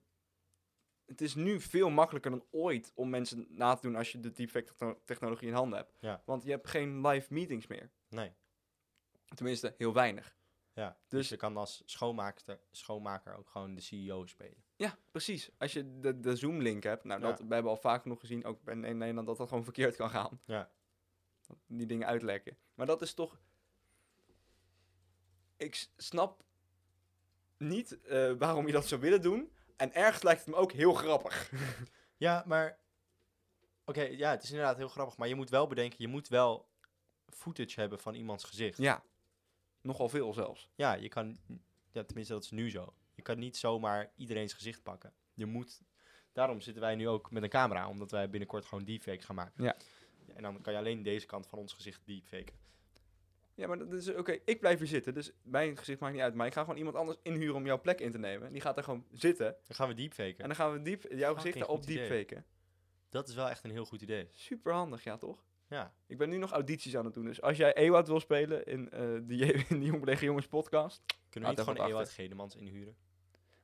het is nu veel makkelijker dan ooit om mensen na te doen als je de deepfake techno- technologie in handen hebt. Ja. Want je hebt geen live meetings meer. Nee, Tenminste, heel weinig. Ja. Dus, Dus- je kan als schoonmaker, schoonmaker ook gewoon de CEO spelen. Ja, precies. Als je de, de Zoom-link hebt, nou, Ja. dat, we hebben al vaak genoeg gezien, ook bij Nederland, dat dat gewoon verkeerd kan gaan. Ja. Die dingen uitlekken. Maar dat is toch... Ik snap niet eh, waarom je dat zou willen doen. En ergens lijkt het me ook heel grappig. Ja, maar... Oké, ja, het is inderdaad heel grappig. Maar je moet wel bedenken, je moet wel footage hebben van iemands gezicht. ja, nogal veel zelfs. Ja, je kan... Ja, tenminste, dat is nu zo. Je kan niet zomaar iedereen's gezicht pakken. Je moet... Daarom zitten wij nu ook met een camera, omdat wij binnenkort gewoon deepfake gaan maken. Ja. En dan kan je alleen deze kant van ons gezicht deepfaken. Ja, maar dat is oké. Ik blijf hier zitten, dus mijn gezicht maakt niet uit. Maar ik ga gewoon iemand anders inhuren om jouw plek in te nemen. Die gaat er gewoon zitten. Dan gaan we deepfaken. En dan gaan we diep, jouw gezicht idee. deepfaken. Dat is wel echt een heel goed idee. Super handig, ja toch? Ja. Ik ben nu nog audities aan het doen. Dus als jij Ewout wil spelen in, eh de, in Jong Jongens podcast. Kunnen we niet gewoon Ewout. Gedemans inhuren?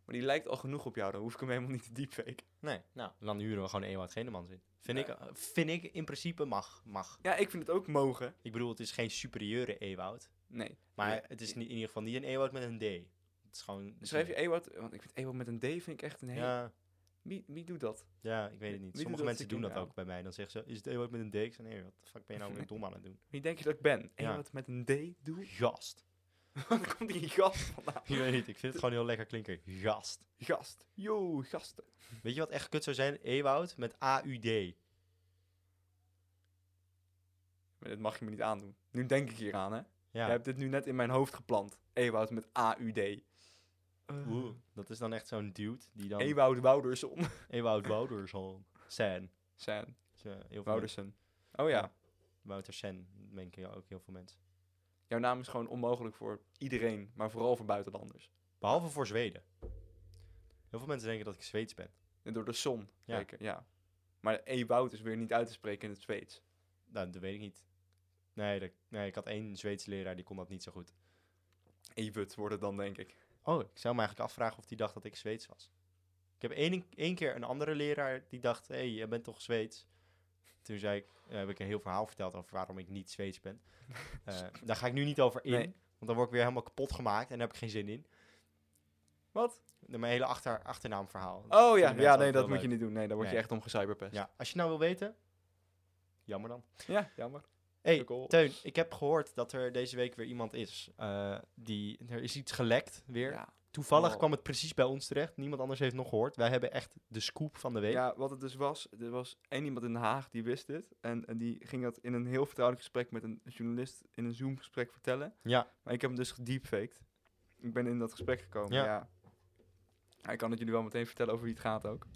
Maar die lijkt al genoeg op jou, dan hoef ik hem helemaal niet te deepfake. Nee, nou, dan huren we gewoon Ewout Genemans in. Vind, Ja. ik, vind ik in principe mag, mag. Ja, ik vind het ook mogen. Ik bedoel, het is geen superieure Ewout. Nee. Maar Nee. het is niet, in ieder geval niet een Ewout met een D. Het is gewoon... Schrijf je Ewout, want ik vind Ewout met een D vind ik echt een hele... Ja, Wie, wie doet dat? ja, ik weet het niet. Wie Sommige dat mensen doen dat ook bij mij. Dan zeggen ze, is het Ewout met een D? Ik zeg, nee, wat de fuck ben je nou weer dom aan het doen? Wie denk je dat ik ben? Ja. Met een D doe? Gast. Waar komt die gast vandaan? Ik weet niet, ik vind het gewoon heel lekker klinken. Gast. Gast. Yo, gasten. Weet je wat echt kut zou zijn? Ewout met A-U-D. Maar dit mag je me niet aandoen. Nu denk ik hier aan, hè? Ja, Jij hebt dit nu net in mijn hoofd geplant. Ewout met A-U-D. Eh, Oeh, dat is dan echt zo'n dude die dan... Ewout Wouderson. Ewout Wouterson. Sen. San. Dus, heel veel Wouderson. Oh ja. Ja. Wouter Sen, denken ook heel veel mensen. Jouw naam is gewoon onmogelijk voor iedereen, maar vooral voor buitenlanders. Behalve voor Zweden. Heel veel mensen denken dat ik Zweeds ben. En door de zon, Ja. zeker, ja. Maar Ewout is weer niet uit te spreken in het Zweeds. Nou, dat weet ik niet. Nee, dat, nee, ik had één Zweedse leraar, die kon dat niet zo goed. Ewout wordt het dan, denk ik. Oh, ik zou me eigenlijk afvragen of die dacht dat ik Zweeds was. Ik heb één, één keer een andere leraar die dacht, hé, hey, jij bent toch Zweeds? Toen zei ik, eh, heb ik een heel verhaal verteld over waarom ik niet Zweeds ben. Eh, daar ga ik nu niet over in, Nee. want dan word ik weer helemaal kapot gemaakt en daar heb ik geen zin in. Wat? Mijn hele achter, achternaamverhaal. Oh ja, ja nee, dat moet je niet doen. Nee, daar word je echt om gecyberpest. Ja, als je nou wil weten, jammer dan. ja jammer. Hey. Teun, ik heb gehoord dat er deze week weer iemand is. eh, die, er is iets gelekt weer. Ja. Toevallig Oh. kwam het precies bij ons terecht. Niemand anders heeft nog gehoord. Wij hebben echt de scoop van de week. ja, wat het dus was, er was één iemand in Den Haag die wist dit. En, en die ging dat in een heel vertrouwelijk gesprek met een journalist in een Zoom-gesprek vertellen. Ja. Maar ik heb hem dus gedeepfaked. Ik ben in dat gesprek gekomen, Ja. ja. ja. Ik kan het jullie wel meteen vertellen over wie het gaat ook.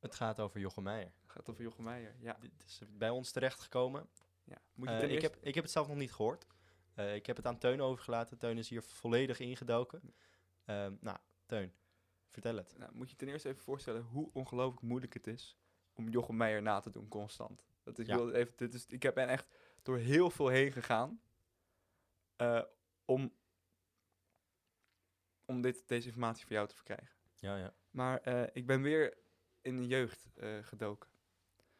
Het gaat over Jochem Meijer. Het gaat over Jochem Meijer, ja. Dit is bij ons terechtgekomen. Ja. Moet je Eh, ik, heb, ik heb het zelf nog niet gehoord. Eh, ik heb het aan Teun overgelaten. Teun is hier volledig ingedoken. Ehm, nou, Teun, vertel het. Nou, moet je ten eerste even voorstellen hoe ongelooflijk moeilijk het is om Jochem Meijer na te doen, constant. Dat is, Ja. wil even, dit is, ik heb ben echt door heel veel heen gegaan eh, om, om dit, deze informatie voor jou te verkrijgen. Ja, ja. Maar ik ben weer in de jeugd gedoken.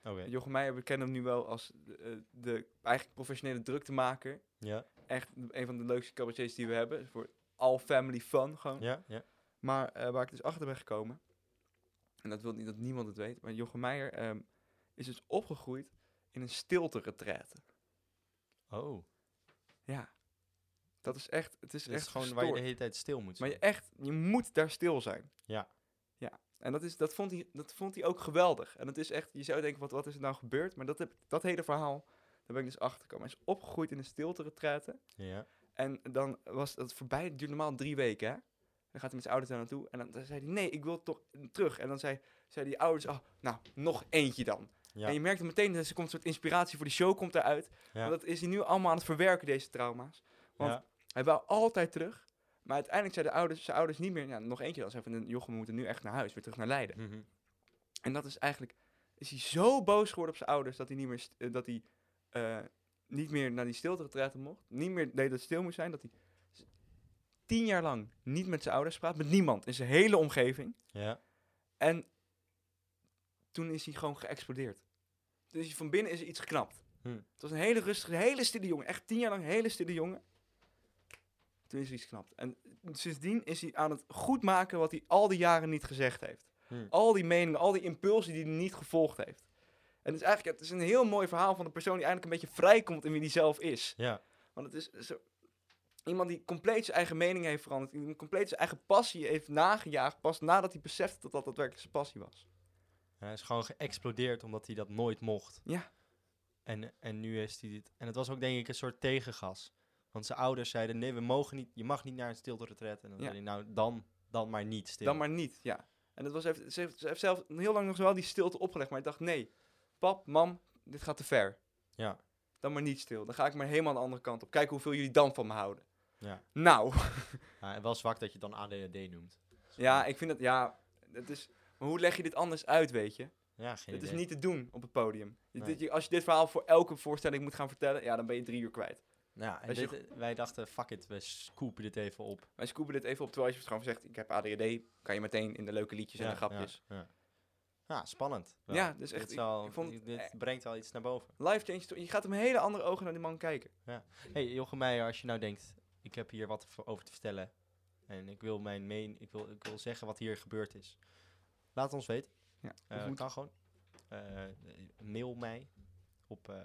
Oké. Jochem Meijer, we kennen hem nu wel als de, eh, de eigenlijk professionele druktemaker. Ja, Echt een van de leukste cabaretiers die we hebben. Voor all family fun gewoon. ja, ja. Maar eh, waar ik dus achter ben gekomen, en dat wil niet dat niemand het weet, maar Jochem Meijer ehm, is dus opgegroeid in een stilte-retraite. Oh, Ja. Dat is echt, het is het is echt gewoon waar je de hele tijd stil moet Maar zijn. je echt, je moet daar stil zijn. Ja. En dat, is, dat, vond hij, dat vond hij ook geweldig. En het is echt, je zou denken, wat, wat is er nou gebeurd? Maar dat, heb, dat hele verhaal, daar ben ik dus achter gekomen. Hij is opgegroeid in een stilte-retraite. Ja. En dan was dat voorbij, het duurde normaal drie weken, hè? Dan gaat hij met zijn ouders daar naartoe. En dan, dan zei hij, nee, ik wil toch terug. En dan zei, zei die ouders, oh, nou, nog eentje dan. Ja. En je merkte meteen, dat er komt een soort inspiratie voor die show komt eruit. Ja. Want dat is hij nu allemaal aan het verwerken, deze trauma's. Want ja. hij wou altijd terug. Maar uiteindelijk zeiden de ouders, zijn ouders niet meer, ja, nog eentje dan. Ze van, Jochem, we moeten nu echt naar huis, weer terug naar Leiden. Mhm. En dat is eigenlijk, is hij zo boos geworden op zijn ouders, dat hij niet meer, eh, dat hij, eh, niet meer naar die stilte mocht. Niet meer deed dat het stil moest zijn. Dat hij tien jaar lang niet met zijn ouders praat. Met niemand in zijn hele omgeving. Ja. En toen is hij gewoon geëxplodeerd. Hij van binnen is er iets geknapt. Hm. Het was een hele rustige, hele stille jongen. Echt tien jaar lang hele stille jongen. Toen is iets geknapt. En sindsdien is hij aan het goedmaken wat hij al die jaren niet gezegd heeft. Hm. Al die meningen, al die impulsen die hij niet gevolgd heeft. En het is eigenlijk het is een heel mooi verhaal van een persoon die eigenlijk een beetje vrijkomt in wie hij zelf is. Ja. Want het is zo, iemand die compleet zijn eigen mening heeft veranderd. Die compleet zijn eigen passie heeft nagejaagd. Pas nadat hij besefte dat dat daadwerkelijk zijn passie was. Hij is gewoon geëxplodeerd omdat hij dat nooit mocht. Ja. En, en nu is hij dit. En het was ook denk ik een soort tegengas. Want zijn ouders zeiden, nee, we mogen niet, je mag niet naar een stilte-retreat. En dan Ja. zei hij, nou, dan, dan maar niet stil. Dan maar niet, ja. En dat was even, ze, heeft, ze heeft zelf heel lang nog wel die stilte opgelegd. Maar ik dacht, nee, pap, mam, dit gaat te ver. Ja. Dan maar niet stil. Dan ga ik maar helemaal de andere kant op. Kijken hoeveel jullie dan van me houden. Ja. Nou, Ja, en wel zwak dat je het dan ADHD noemt. ja, ik vind het, ja, het is... Maar hoe leg je dit anders uit, weet je? Ja, geen Het is niet te doen op het podium. Nee. dit- als je dit verhaal voor elke voorstelling moet gaan vertellen, ja, dan ben je drie uur kwijt. Ja, en je dit, wij dachten, fuck it, we scoopen dit even op. Wij scoopen dit even op, terwijl als je gewoon zegt, ik heb ADHD, kan je meteen in de leuke liedjes en de grapjes. Ja, ja. Ja, spannend. wel. Ja, dus echt, Dit, ik- zal- ik vond- dit eh, brengt wel iets naar boven. Life change, je gaat met hele andere ogen naar die man kijken. hey, Jochem Meijer, als je nou denkt, ik heb hier wat over te vertellen en ik wil mijn meen, ik wil, ik wil zeggen wat hier gebeurd is. Laat ons weten. Ja, of moet- kan gewoon. Eh, mail mij op eh,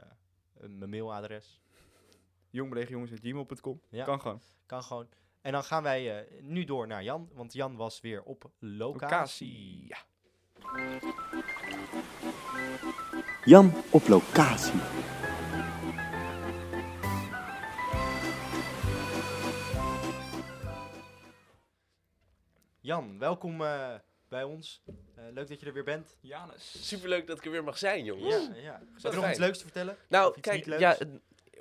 mijn mailadres. jongbelegenjongens.gmail.com. Ja. Kan gewoon. Kan gewoon. En dan gaan wij eh, nu door naar Jan, want Jan was weer op locatie. Ja. Jan op locatie. Jan, welkom eh, bij ons. Eh, leuk dat je er weer bent. Janus. Superleuk dat ik er weer mag zijn, jongens. Ja, ja. Heb je nog iets leuks te vertellen? Nou, Of iets kijk, niet leuks? ja,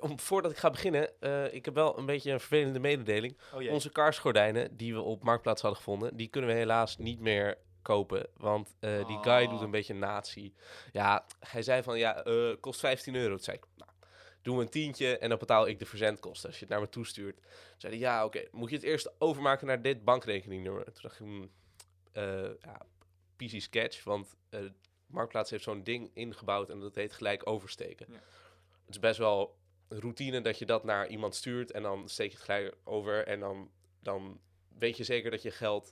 om, voordat ik ga beginnen, eh, ik heb wel een beetje een vervelende mededeling. Oh. Onze kaarsgordijnen, die we op Marktplaats hadden gevonden, die kunnen we helaas niet meer kopen. Want eh, die guy Oh. doet een beetje nazi. Ja, hij zei van, ja, eh, kost 15 euro. Toen zei ik, nou, doen we een tientje en dan betaal ik de verzendkosten als je het naar me toestuurt. Toen zei hij, ja, oké, moet je het eerst overmaken naar dit bankrekeningnummer? Toen dacht ik, hmm, ja, PC Sketch, want Marktplaats heeft zo'n ding ingebouwd en dat heet gelijk oversteken. Ja. Het is best wel routine dat je dat naar iemand stuurt en dan steek je het gelijk over en dan, dan weet je zeker dat je geld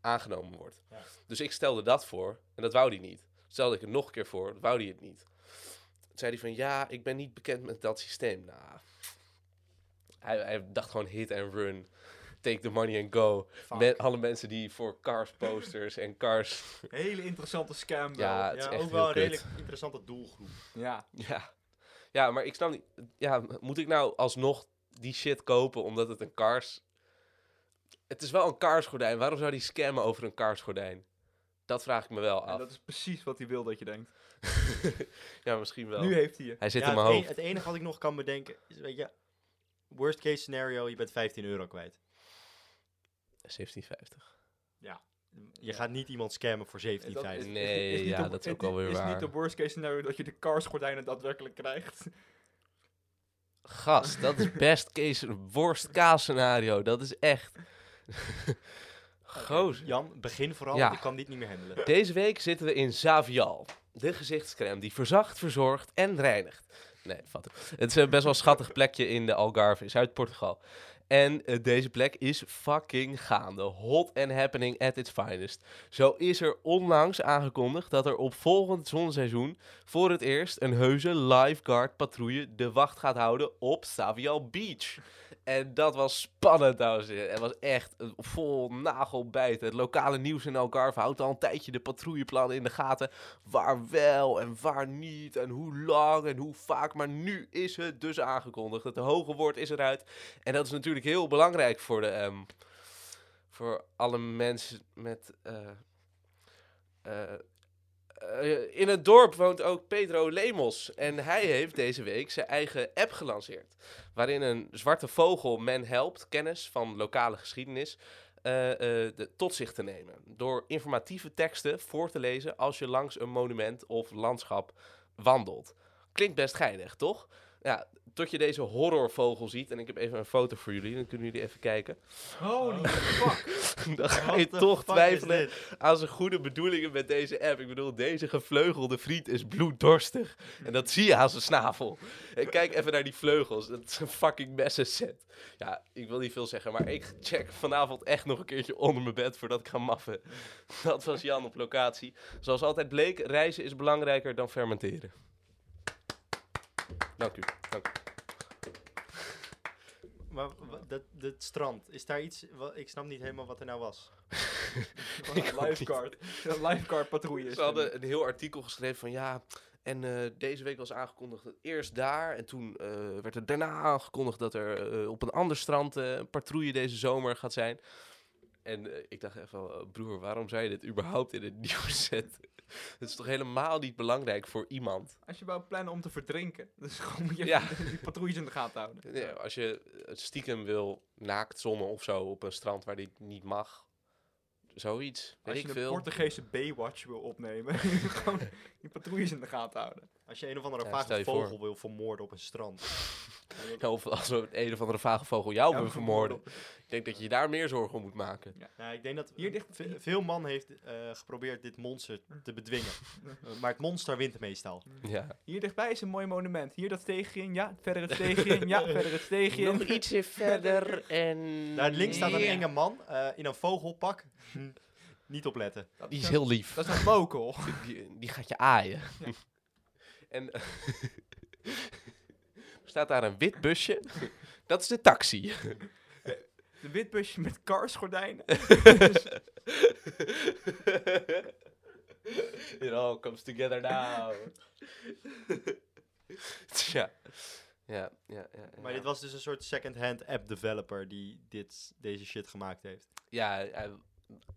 aangenomen wordt. Ja. Dus ik stelde dat voor en dat wou hij niet. Stelde ik het nog een keer voor, wou hij het niet. Toen zei hij van ja, ik ben niet bekend met dat systeem. Nou, hij, hij dacht gewoon hit and run. Take the money and go. Fuck. Met alle mensen die voor cars posters en cars. Hele interessante scam. Ja, het is ja, echt ook wel heel een redelijk interessante doelgroep. Ja. Ja. Ja, maar ik snap niet. Ja, moet ik nou alsnog die shit kopen omdat het een cars. Het is wel een karsgordijn. Waarom zou die scammen over een karsgordijn? Dat vraag ik me wel En af. dat is precies wat hij wil dat je denkt. ja, misschien wel. Nu heeft hij je. Hij zit Ja, in mijn het, hoofd. het enige wat ik nog kan bedenken is, weet je, worst case scenario, je bent 15 euro kwijt. 1750. Je gaat niet iemand scammen voor 17,50. Dat is- Nee, is niet ja, de- dat is ook het wel weer is waar. niet de worst case scenario dat je de karsgordijnen daadwerkelijk krijgt. Gast, dat is best case, worst case scenario. Dat is echt. Gozer. Jan, begin vooral, Ja. ik kan dit niet meer handelen. Deze week zitten we in Zavial. De gezichtscrème die verzacht, verzorgt en reinigt. Nee, vat het. Het is een best wel een schattig plekje in de Algarve, in Zuid-Portugal. En eh, deze plek is fucking gaande. Hot and happening at its finest. Zo is er onlangs aangekondigd dat er op volgend zonneseizoen voor het eerst een heuse lifeguard patrouille de wacht gaat houden op Savial Beach. En dat was spannend, dames. Het was echt een vol nagelbijten. Het lokale nieuws in Algarve houdt al een tijdje de patrouilleplannen in de gaten. Waar wel en waar niet en hoe lang en hoe vaak. Maar nu is het dus aangekondigd. Het hoge woord is eruit. En dat is natuurlijk heel belangrijk voor de... ehm, voor alle mensen met... eh, eh, in het dorp woont ook Pedro Lemos. En hij heeft deze week zijn eigen app gelanceerd. Waarin een zwarte vogel men helpt kennis van lokale geschiedenis eh, eh, tot zich te nemen. Door informatieve teksten voor te lezen als je langs een monument of landschap wandelt. Klinkt best geinig, toch? Ja, tot je deze horrorvogel ziet. En ik heb even een foto voor jullie, dan kunnen jullie even kijken. Holy fuck. dan ga je toch twijfelen aan zijn goede bedoelingen met deze app. Ik bedoel, deze gevleugelde vriend is bloeddorstig. En dat zie je aan zijn snavel. En kijk even naar die vleugels. Dat is een fucking messenset. Ja, ik wil niet veel zeggen, maar ik check vanavond echt nog een keertje onder mijn bed voordat ik ga maffen. Dat was Jan op locatie. Zoals altijd bleek, reizen is belangrijker dan fermenteren. Dank u. Dank u. Maar dat, dat strand, is daar iets... wa- ik snap niet helemaal wat er nou was. Ook lifeguard. Een lifeguard patrouille is Ze hadden een heel artikel geschreven van ja. En eh, deze week was aangekondigd dat eerst daar. En toen eh, werd er daarna aangekondigd dat er eh, op een ander strand eh, een patrouille deze zomer gaat zijn. En ik dacht even, van, broer, waarom zou je dit überhaupt in het nieuws zetten? Het is toch helemaal niet belangrijk voor iemand? Als je wou plannen om te verdrinken, dus gewoon moet je Ja. die patrouilles in de gaten houden. Nee, als je eh, stiekem wil naakt zonnen of zo op een strand waar dit niet mag. Zoiets. Weet Als ik je een veel. Portugese Baywatch wil opnemen, gewoon die patrouilles in de gaten houden. Als je een of andere Ja, vage vogel voor. wil vermoorden op een strand. Ja, Of als we een of andere vage vogel jou Ja, wil vermoorden. Ik denk dat je daar meer zorgen om moet maken. Nou, ik denk dat Hier dicht- ve- veel man heeft eh, geprobeerd dit monster te bedwingen. Eh, maar het monster wint meestal. Ja. Hier dichtbij is een mooi monument. Hier dat steegje in, ja, verder het steegje in, ja, verder het steegje in. Nog ietsje verder en... Daar links staat een Ja. enge man eh, in een vogelpak. Niet opletten. Die is heel lief. Dat is een mokel. Die, die gaat je aaien. En er staat daar een wit busje. Dat is de taxi. De witbusje met karsgordijnen. It all comes together now. Tja. Ja, ja, ja. ja. Maar dit was dus een soort second-hand app developer die dit, deze shit gemaakt heeft. Ja, hij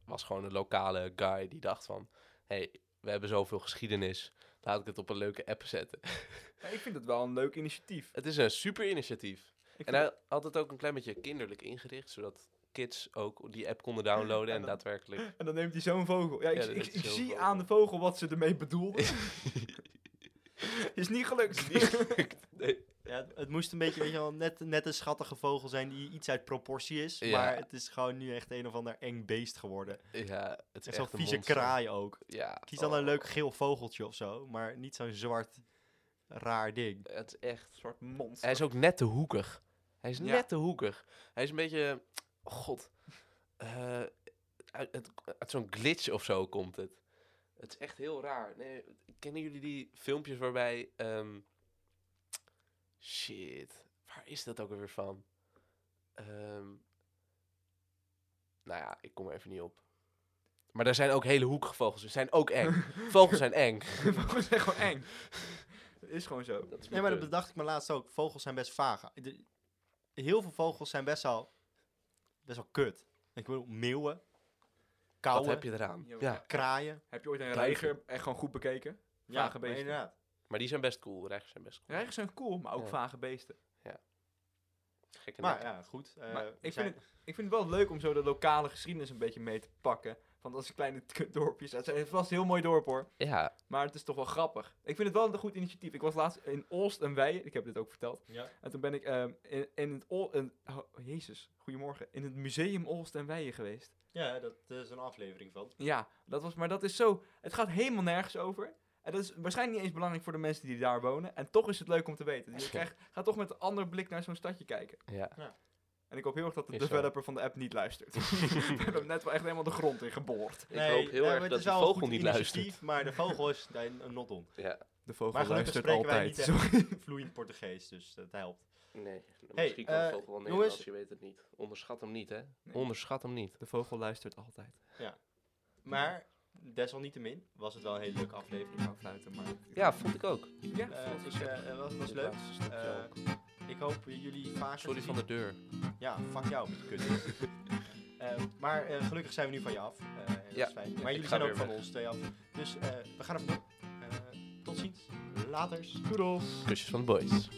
was gewoon een lokale guy die dacht van... hey, we hebben zoveel geschiedenis. Laat ik het op een leuke app zetten. Ja, ik vind het wel een leuk initiatief. Het is een super initiatief. En hij had het ook een klein beetje kinderlijk ingericht, zodat kids ook die app konden downloaden en dan- daadwerkelijk... En dan neemt hij zo'n vogel. Ja, ik, Ja, ik, is zie vogel. aan de vogel wat ze ermee bedoelde. is niet gelukt. nee. Ja, het, het moest een beetje, weet je wel, net, net een schattige vogel zijn die iets uit proportie is. Ja. Maar het is gewoon nu echt een of ander eng beest geworden. Ja, het is En echt zo'n een vieze monster. kraai ook. Ja. Kies dan oh. een leuk geel vogeltje of zo, maar niet zo'n zwart, raar ding. Het is echt... Een soort monster. Hij is ook net te hoekig. Hij is Ja. net te hoekig. Hij is een beetje... oh God. eh, uit, uit, uit zo'n glitch of zo komt het. Het is echt heel raar. Nee, kennen jullie die filmpjes waarbij... ehm, shit. Waar is dat ook weer van? Ehm, nou ja, ik kom er even niet op. Maar er zijn ook hele hoekige vogels. Ze zijn ook eng. Vogels zijn eng. Vogels zijn gewoon eng. Het is gewoon zo. Dat is Nee, maar dat bedacht ik me laatst ook. Vogels zijn best vaag. De- heel veel vogels zijn best wel, best wel kut. Ik bedoel, meeuwen, Wat kauwen, heb je eraan? Ja, Ja, kraaien. Heb je ooit een reiger echt gewoon goed bekeken? Ja, Vage maar beesten. inderdaad. Maar die zijn best cool. Reigers zijn best cool. Reigers zijn cool, maar ook Ja. vage beesten. Gekke Maar ja, goed. eh, Maar we ik zijn- vind, het, ik vind het wel leuk om zo de lokale geschiedenis een beetje mee te pakken. Want dat is kleine dorpjes. Het is vast een heel mooi dorp hoor. Ja, Maar het is toch wel grappig. Ik vind het wel een goed initiatief. Ik was laatst in Olst en Weijen. Ik heb dit ook verteld. Ja. En toen ben ik ehm, in, in het Ol in, oh, Jezus, goedemorgen. In het museum Olst en Weijen geweest. ja, dat is een aflevering van. Ja, dat was, maar dat is zo. Het gaat helemaal nergens over. En dat is waarschijnlijk niet eens belangrijk voor de mensen die daar wonen. En toch is het leuk om te weten. Dus je krijgt, gaat toch met een andere blik naar zo'n stadje kijken. ja. En ik hoop heel erg dat de Is zo. developer van de app niet luistert. We hebben hem net wel echt helemaal de grond in geboord. Ik hoop heel erg het dat een vogel niet luistert. Maar de vogel is daar een not on. Ja, De vogel Maar gelukkig luistert spreken wij altijd. echt vloeiend Portugees, dus dat helpt. nee. Hey, Misschien kan eh, de vogel wel. Nederlands, je weet het niet. Onderschat hem niet, hè? Nee. Onderschat hem niet. De vogel luistert altijd. Maar desalniettemin was het wel een hele leuke aflevering. Ik wou fluiten, maar... Ja, vond ik ook. Ja, Eh, vond ik, ik eh, eh, was, was leuk. Eh, ook. ik hoop jullie vaker Sorry van de deur. Ja, fuck jou met je kut. Eh, maar eh, gelukkig zijn we nu van je af. Eh, dat Ja, is fijn. ik Maar jullie zijn ook van weg. ons twee af. Dus eh, we gaan ervoor. Eh tot ziens. Laters. Doedels. Kusjes van de boys.